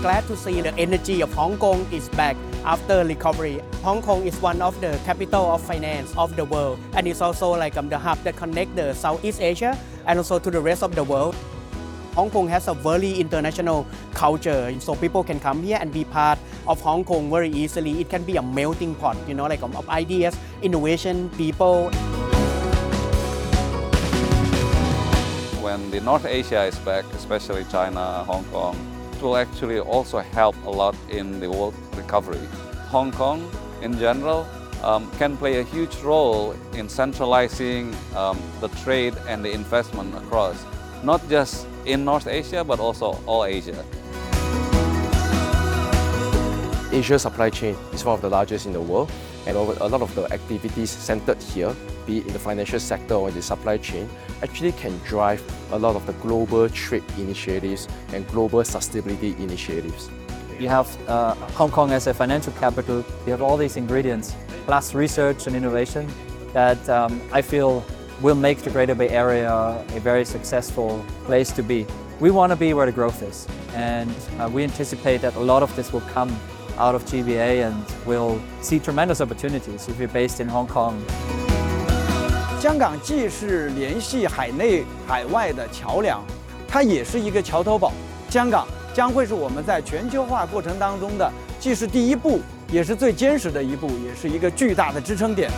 glad to see the energy of Hong Kong is back after recovery. Hong Kong is one of the capital of finance of the world and it's also like um, the hub that connect the Southeast Asia and also to the rest of the world. Hong Kong has a very international culture, so people can come here and be part of Hong Kong very easily. It can be a melting pot, you know, like um, of ideas, innovation, people. When the North Asia is back, especially China, Hong Kong, will actually also help a lot in the world recovery. Hong Kong, in general, um, can play a huge role in centralizing um, the trade and the investment across, not just in North Asia, but also all Asia. Asia supply chain is one of the largest in the world, and a lot of the activities centered here, be it in the financial sector or the supply chain, actually can drive a lot of the global trade initiatives and global sustainability initiatives. You have uh, Hong Kong as a financial capital, you have all these ingredients, plus research and innovation that um, I feel will make the Greater Bay Area a very successful place to be. We want to be where the growth is, and uh, we anticipate that a lot of this will come out of GBA and we'll see tremendous opportunities if you're based in Hong Kong. 香港既是联系海内海外的桥梁，它也是一个桥头堡。香港将会是我们在全球化过程当中的，既是第一步，也是最坚实的一步，也是一个巨大的支撑点。